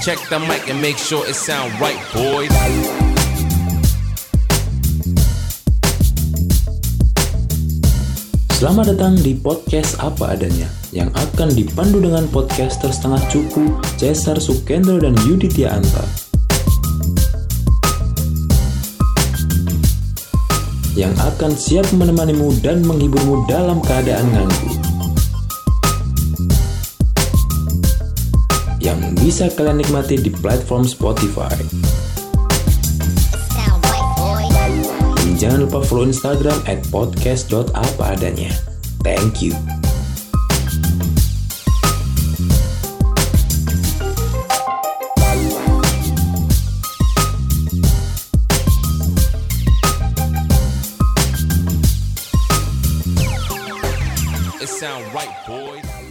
Check the mic and make sure it sound right, boys. Selamat datang di podcast apa adanya yang akan dipandu dengan podcaster setengah cupu Cesar Sukendro dan Yuditya Anta. Yang akan siap menemanimu dan menghiburmu dalam keadaan nganggu. yang bisa kalian nikmati di platform Spotify. Dan jangan lupa follow Instagram at podcast.apaadanya. Thank you. It sound right, boys.